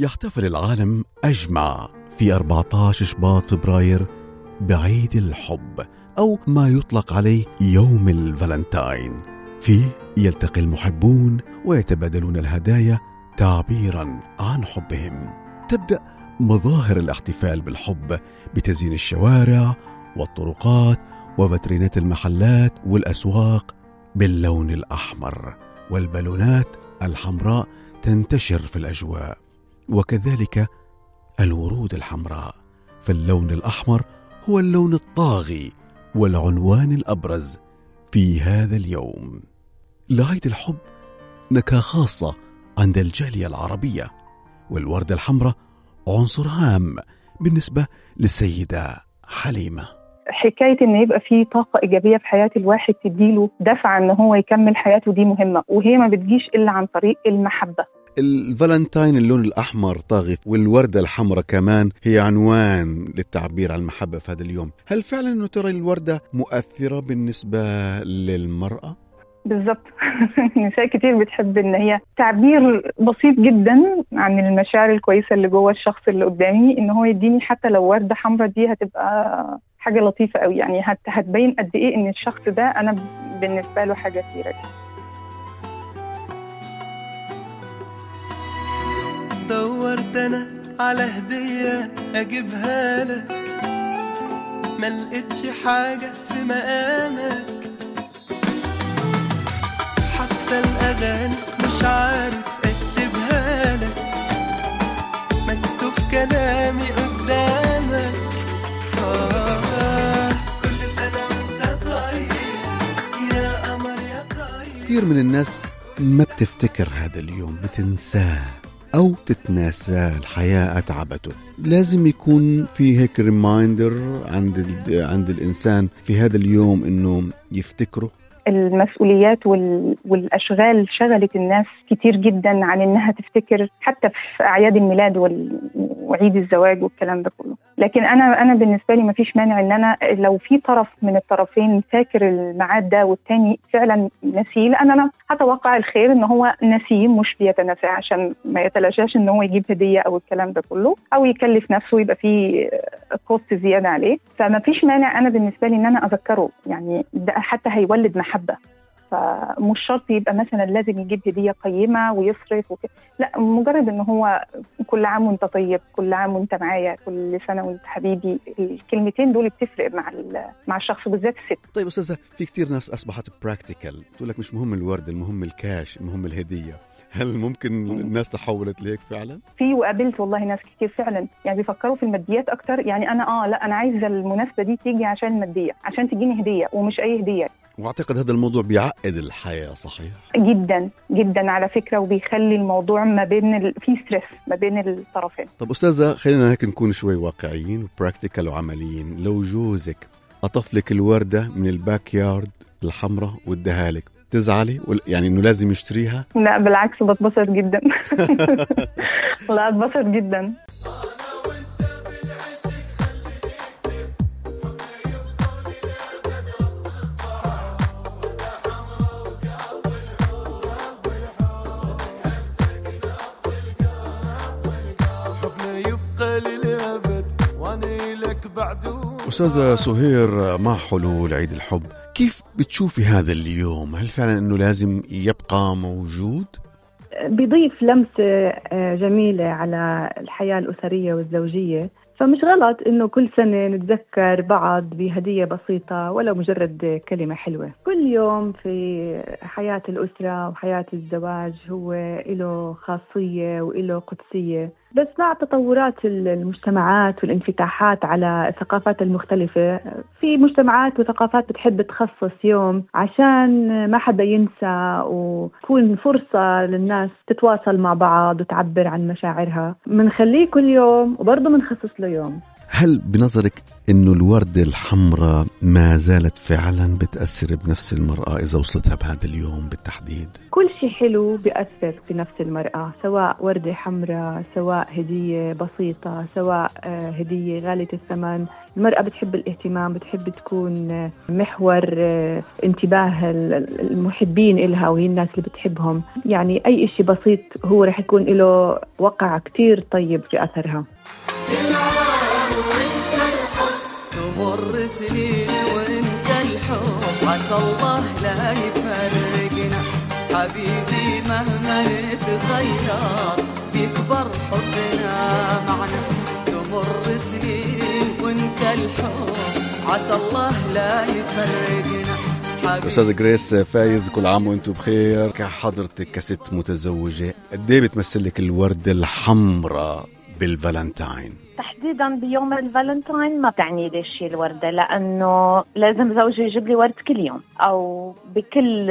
يحتفل العالم أجمع في 14 شباط فبراير بعيد الحب أو ما يطلق عليه يوم الفالنتاين. فيه يلتقي المحبون ويتبادلون الهدايا تعبيرا عن حبهم. تبدأ مظاهر الاحتفال بالحب بتزيين الشوارع والطرقات وفترينات المحلات والأسواق باللون الأحمر والبالونات الحمراء تنتشر في الأجواء. وكذلك الورود الحمراء فاللون الأحمر هو اللون الطاغي والعنوان الأبرز في هذا اليوم. لعيد الحب نكهة خاصة عند الجالية العربية والورده الحمراء عنصر هام بالنسبة للسيدة حليمة. حكاية إن يبقى في طاقة إيجابية في حياة الواحد تديله دفعة إن هو يكمل حياته دي مهمة وهي ما بتجيش إلا عن طريق المحبة. الفالنتاين اللون الأحمر طاغي والوردة الحمراء كمان هي عنوان للتعبير عن المحبة في هذا اليوم. هل فعلا أنه ترى الوردة مؤثرة بالنسبة للمرأة؟ بالظبط نساء كتير بتحب إن هي تعبير بسيط جدا عن المشاعر الكويسة اللي جوه الشخص اللي قدامي إن هو يديني حتى لو وردة حمراء دي هتبقى حاجة لطيفة قوي يعني هت هتبين قد إيه إن الشخص ده أنا بالنسبة له حاجة كبيره دورت أنا على هدية أجيبها لك. ما لقيتش حاجة في مقامك. حتى الأغاني مش عارف أكتبها لك. مكسوف كلامي قدامك. آه كل سنة وأنت طيب. يا قمر يا طيب. كثير من الناس ما بتفتكر هذا اليوم بتنساه. أو تتناساه الحياة أتعبته لازم يكون في هيك ريمايندر عند عند الإنسان في هذا اليوم إنه يفتكره. المسؤوليات وال... والأشغال شغلت الناس كتير جدا عن إنها تفتكر حتى في أعياد الميلاد. وعيد الزواج والكلام ده كله لكن أنا أنا بالنسبة لي ما فيش مانع إن أنا لو في طرف من الطرفين فاكر الميعاد ده والتاني فعلا نسيه لأن أنا هتوقع الخير إن هو نسيه مش بيتناساه عشان ما يتلاشاش إن هو يجيب هدية أو الكلام ده كله أو يكلف نفسه يبقى في كوست زيادة عليه فما فيش مانع أنا بالنسبة لي إن أنا أذكره يعني ده حتى هيولد محبة فمش شرط يبقى مثلا لازم يجيب هدية قيمة ويصرف وكده لا مجرد ان هو كل عام وأنت طيب كل عام وأنت معايا كل سنة وأنت حبيبي الكلمتين دول بتفرق مع مع الشخص بالذات الست. طيب أستاذة في كثير ناس أصبحت practical تقول لك مش مهم الورد المهم الكاش المهم الهدية. هل ممكن الناس تحولت لهيك فعلا؟ في وقابلت والله ناس كتير فعلا. يعني بيفكروا في الماديات أكتر. يعني أنا آه لا أنا عايزة المناسبة دي تيجي عشان المادية عشان تجيني هدية ومش أي هدية. وأعتقد هذا الموضوع بيعقد الحياة صحيح؟ جدا جدا على فكرة وبيخلي الموضوع ما بين ال... في stress ما بين الطرفين. طب أستاذة خلينا هيك نكون شوي واقعيين و practical وعمليين. لو جوزك قطف لك الوردة من ال backyard الحمراء واداها لك تزعلي يعني إنه لازم يشتريها؟ لا بالعكس بتبسط جدا. لا اتبسط جدا. أستاذة سهير مع حلول عيد الحب؟ كيف بتشوفي هذا اليوم؟ هل فعلا أنه لازم يبقى موجود؟ بيضيف لمسة جميلة على الحياة الأسرية والزوجية. فمش غلط إنه كل سنة نتذكر بعض بهدية بسيطة ولو مجرد كلمة حلوة. كل يوم في حياة الأسرة وحياة الزواج هو له خاصية وله قدسية. بس مع تطورات المجتمعات والانفتاحات على الثقافات المختلفة. في مجتمعات وثقافات بتحب تخصص يوم عشان ما حدا ينسى وتكون فرصة للناس تتواصل مع بعض وتعبر عن مشاعرها. بنخليه كل يوم وبرضه بنخصص له يوم. هل بنظرك إنه الوردة الحمراء ما زالت فعلا بتأثر بنفس المرأة إذا وصلتها بهذا اليوم بالتحديد؟ كل شيء حلو بيأثر في نفس المرأة سواء وردة حمراء سواء هدية بسيطة سواء آه، هدية غالية الثمن. المرأة بتحب الاهتمام بتحب تكون آه، محور آه، انتباه ال- المحبين إلها وهي الناس اللي بتحبهم. يعني أي شيء بسيط هو رح يكون له وقع كتير طيب في أثرها. سنين وانت الحب. عسى الله لا يفرقنا حبيبي مهما نتغير بيكبر حبنا معنا. تمر سنين وانت الحب. عسى الله لا يفرقنا أستاذ جريس فايز كل عام وأنتم بخير. كحضرتك كست متزوجة قد إيه بتمثل لك الوردة الحمراء بالفالنتاين؟ تحديدا بيوم الفالنتاين ما بتعني لي شيء الوردة لأنه لازم زوجي يجيب لي ورد كل يوم أو بكل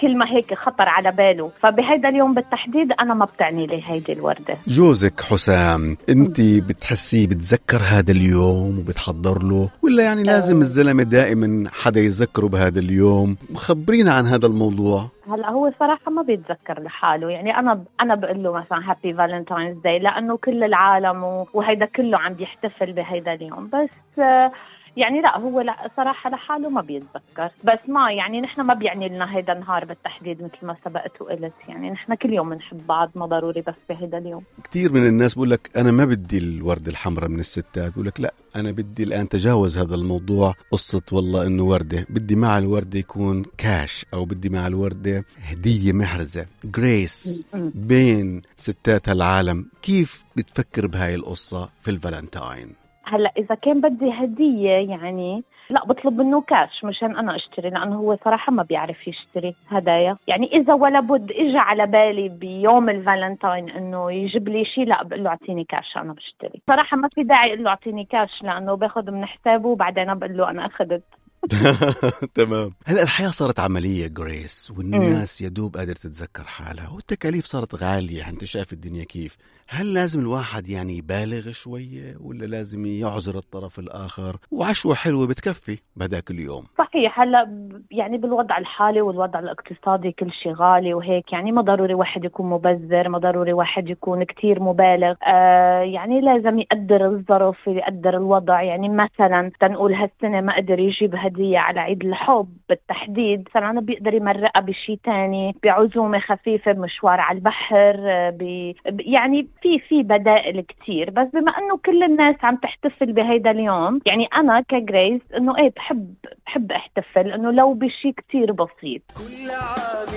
كلمة هيك خطر على باله. فبهيدا اليوم بالتحديد أنا ما بتعني لي هيدي الوردة. جوزك حسام أنت بتحسيه بتذكر هذا اليوم وبتحضر له؟ ولا يعني لازم الزلمة دائما حدا يذكره بهذا اليوم؟ خبرينا عن هذا الموضوع. هلا هو صراحة ما بيتذكر لحاله. يعني أنا أنا بقول له مثلا happy Valentine's Day لأنه كل العالم و- وهيدا كله عم بيحتفل بهيدا اليوم. بس آه، يعني لا هو لا صراحة لحاله ما بيتذكر. بس ما يعني نحن ما بيعني لنا هيدا النهار بالتحديد مثل ما سبقت وقلت. يعني نحن كل يوم بنحب بعض ما ضروري بس بهيدا اليوم. كثير من الناس بقول لك أنا ما بدي الوردة الحمراء من الستات. بقول لك لا أنا بدي الآن تجاوز هذا الموضوع. قصة والله إنه وردة. بدي مع الوردة يكون كاش أو بدي مع الوردة هدية محرزة. جريس بين ستات هالعالم. كيف بتفكر بهاي القصة في الفالنتاين؟ هلا إذا كان بدي هدية يعني لا بطلب منه كاش مشان أنا أشتري لأنه هو صراحة ما بيعرف يشتري هدايا. يعني إذا ولا بد اجى على بالي بيوم الفالنتاين إنه يجيب لي شيء لا بقول له أعطيني كاش أنا بشتري. صراحة ما في داعي أقول له أعطيني كاش لأنه باخذ من حسابه وبعدين بقول له أنا أخذت. تمام. هلا الحياة صارت عملية جريس والناس يا دوب قادرة تتذكر حالها والتكاليف صارت غالية أنت شايف الدنيا كيف؟ هل لازم الواحد يعني يبالغ شوية ولا لازم يعذر الطرف الآخر؟ وعشوة حلوة بتكفي بهداك اليوم. صحيح هلا يعني بالوضع الحالي والوضع الاقتصادي كل شيء غالي وهيك يعني ما ضروري واحد يكون مبذر ما ضروري واحد يكون كتير مبالغ. آه يعني لازم يقدر الظرف يقدر الوضع. يعني مثلا تنقول هالسنة ما قدر يجيب هدية على عيد الحب بالتحديد مثلا بيقدر يمرقها بشيء تاني بعزومة خفيفة بمشوار على البحر آه ب... ب- يعني في في بدائل كتير بس بما إنه كل الناس عم تحتفل بهيدا اليوم يعني أنا كجريس إنه إيه بحب بحب أحتفل إنه لو بشيء كتير بسيط. كل عام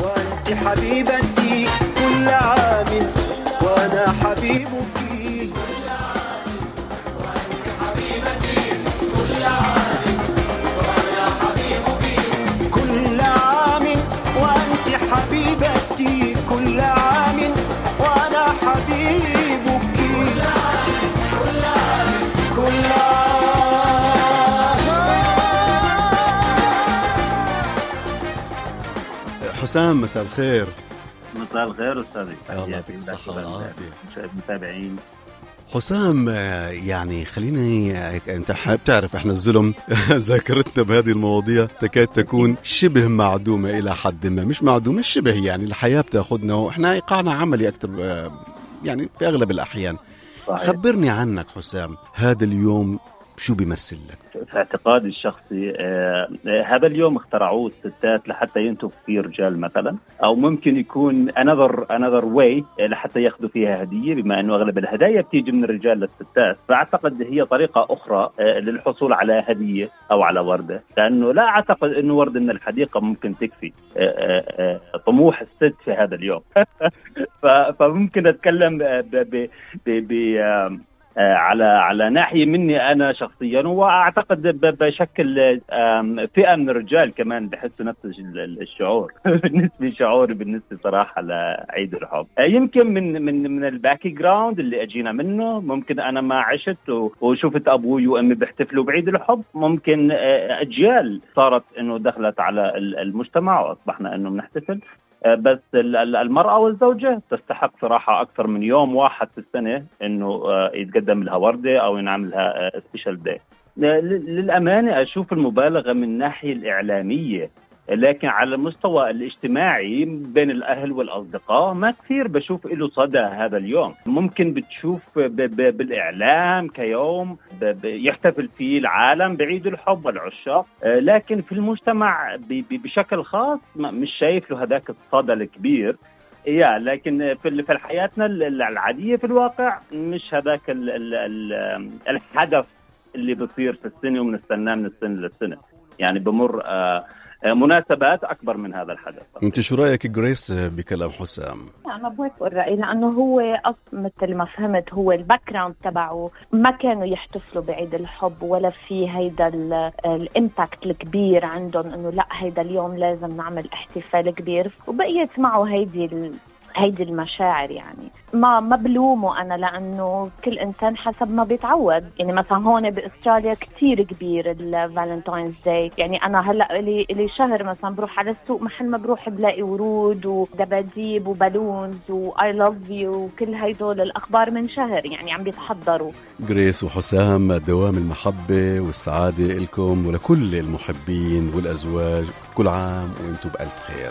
وأنت حبيبتي كل عام وأنا حبيبك. حسام مساء الخير. مساء الخير أستاذي. الله يعطيك ولل- والعافية. المتابعين حسام يعني خليني أنت حابب تعرف إحنا الزلم ذاكرتنا بهذه المواضيع تكاد تكون شبه معدومة إلى حد ما. مش معدومة شبه يعني الحياة بتاخذنا وإحنا إيقاعنا عملي أكثر آه، يعني في أغلب الأحيان. صحيح. خبرني عنك حسام هذا اليوم شو بيمثل لك؟ في اعتقادي الشخصي آه، هذا اليوم اخترعوه الستات لحتى ينتوا فيه رجال مثلا أو ممكن يكون another another way لحتى ياخذوا فيها هدية بما أنه أغلب الهدايا بتيجي من الرجال للستات فأعتقد هي طريقة أخرى آه، للحصول على هدية أو على وردة. لأنه لا أعتقد أنه وردة من الحديقة ممكن تكفي آه، طموح الست في هذا اليوم. فممكن أتكلم ب ب ب على على ناحية مني أنا شخصيا وأعتقد بشكل فئة من الرجال كمان بحسوا نفس ال- الشعور. بالنسبة شعوري بالنسبة صراحة لعيد الحب. آه، يمكن من من من ال background اللي أجينا منه ممكن أنا ما عشت وشفت أبوي وأمي بيحتفلوا بعيد الحب. ممكن آه، أجيال صارت إنه دخلت على ال- المجتمع وأصبحنا إنه بنحتفل. بس ال- ال- المرأة والزوجة تستحق صراحة أكثر من يوم واحد في السنة إنه آه، يتقدم لها وردة أو ينعمل لها special day للأمانة أشوف المبالغة من الناحية الإعلامية. لكن على المستوى الاجتماعي بين الأهل والأصدقاء ما كثير بشوف له صدى هذا اليوم. ممكن بتشوف ب- ب- بالإعلام كيوم يحتفل فيه العالم بعيد الحب والعشاق. آه، لكن في المجتمع بشكل خاص مش شايف له هذاك الصدى الكبير. يا لكن في في حياتنا ال- ال- العادية في الواقع مش هذاك ال- ال- ال- الحدث اللي بصير في السنة وبنستناه من السنة للسنة. يعني بمر آه، مناسبات أكبر من هذا الحدث. أنت شو رأيك جريس بكلام حسام؟ أنا بوافق الرأي لأنه هو أص... مثل ما فهمت هو ال background تبعه ما كانوا يحتفلوا بعيد الحب ولا في هيدا ال- ال impact الكبير عندهم إنه لا هيدا اليوم لازم نعمل احتفال كبير. وبقيت معه هيدي ال... هيدي المشاعر يعني. ما ما بلومه أنا لأنه كل إنسان حسب ما بيتعود. يعني مثلا هون بأستراليا كثير كبير ال Valentine's Day. يعني أنا هلأ لي لي شهر مثلا بروح على السوق محل ما بروح بلاقي ورود ودباديب و balloons و I love you وكل هيدول الأخبار من شهر يعني عم بيتحضروا. جريس وحسام دوام المحبة والسعادة لكم ولكل المحبين والأزواج كل عام وأنتم بألف خير.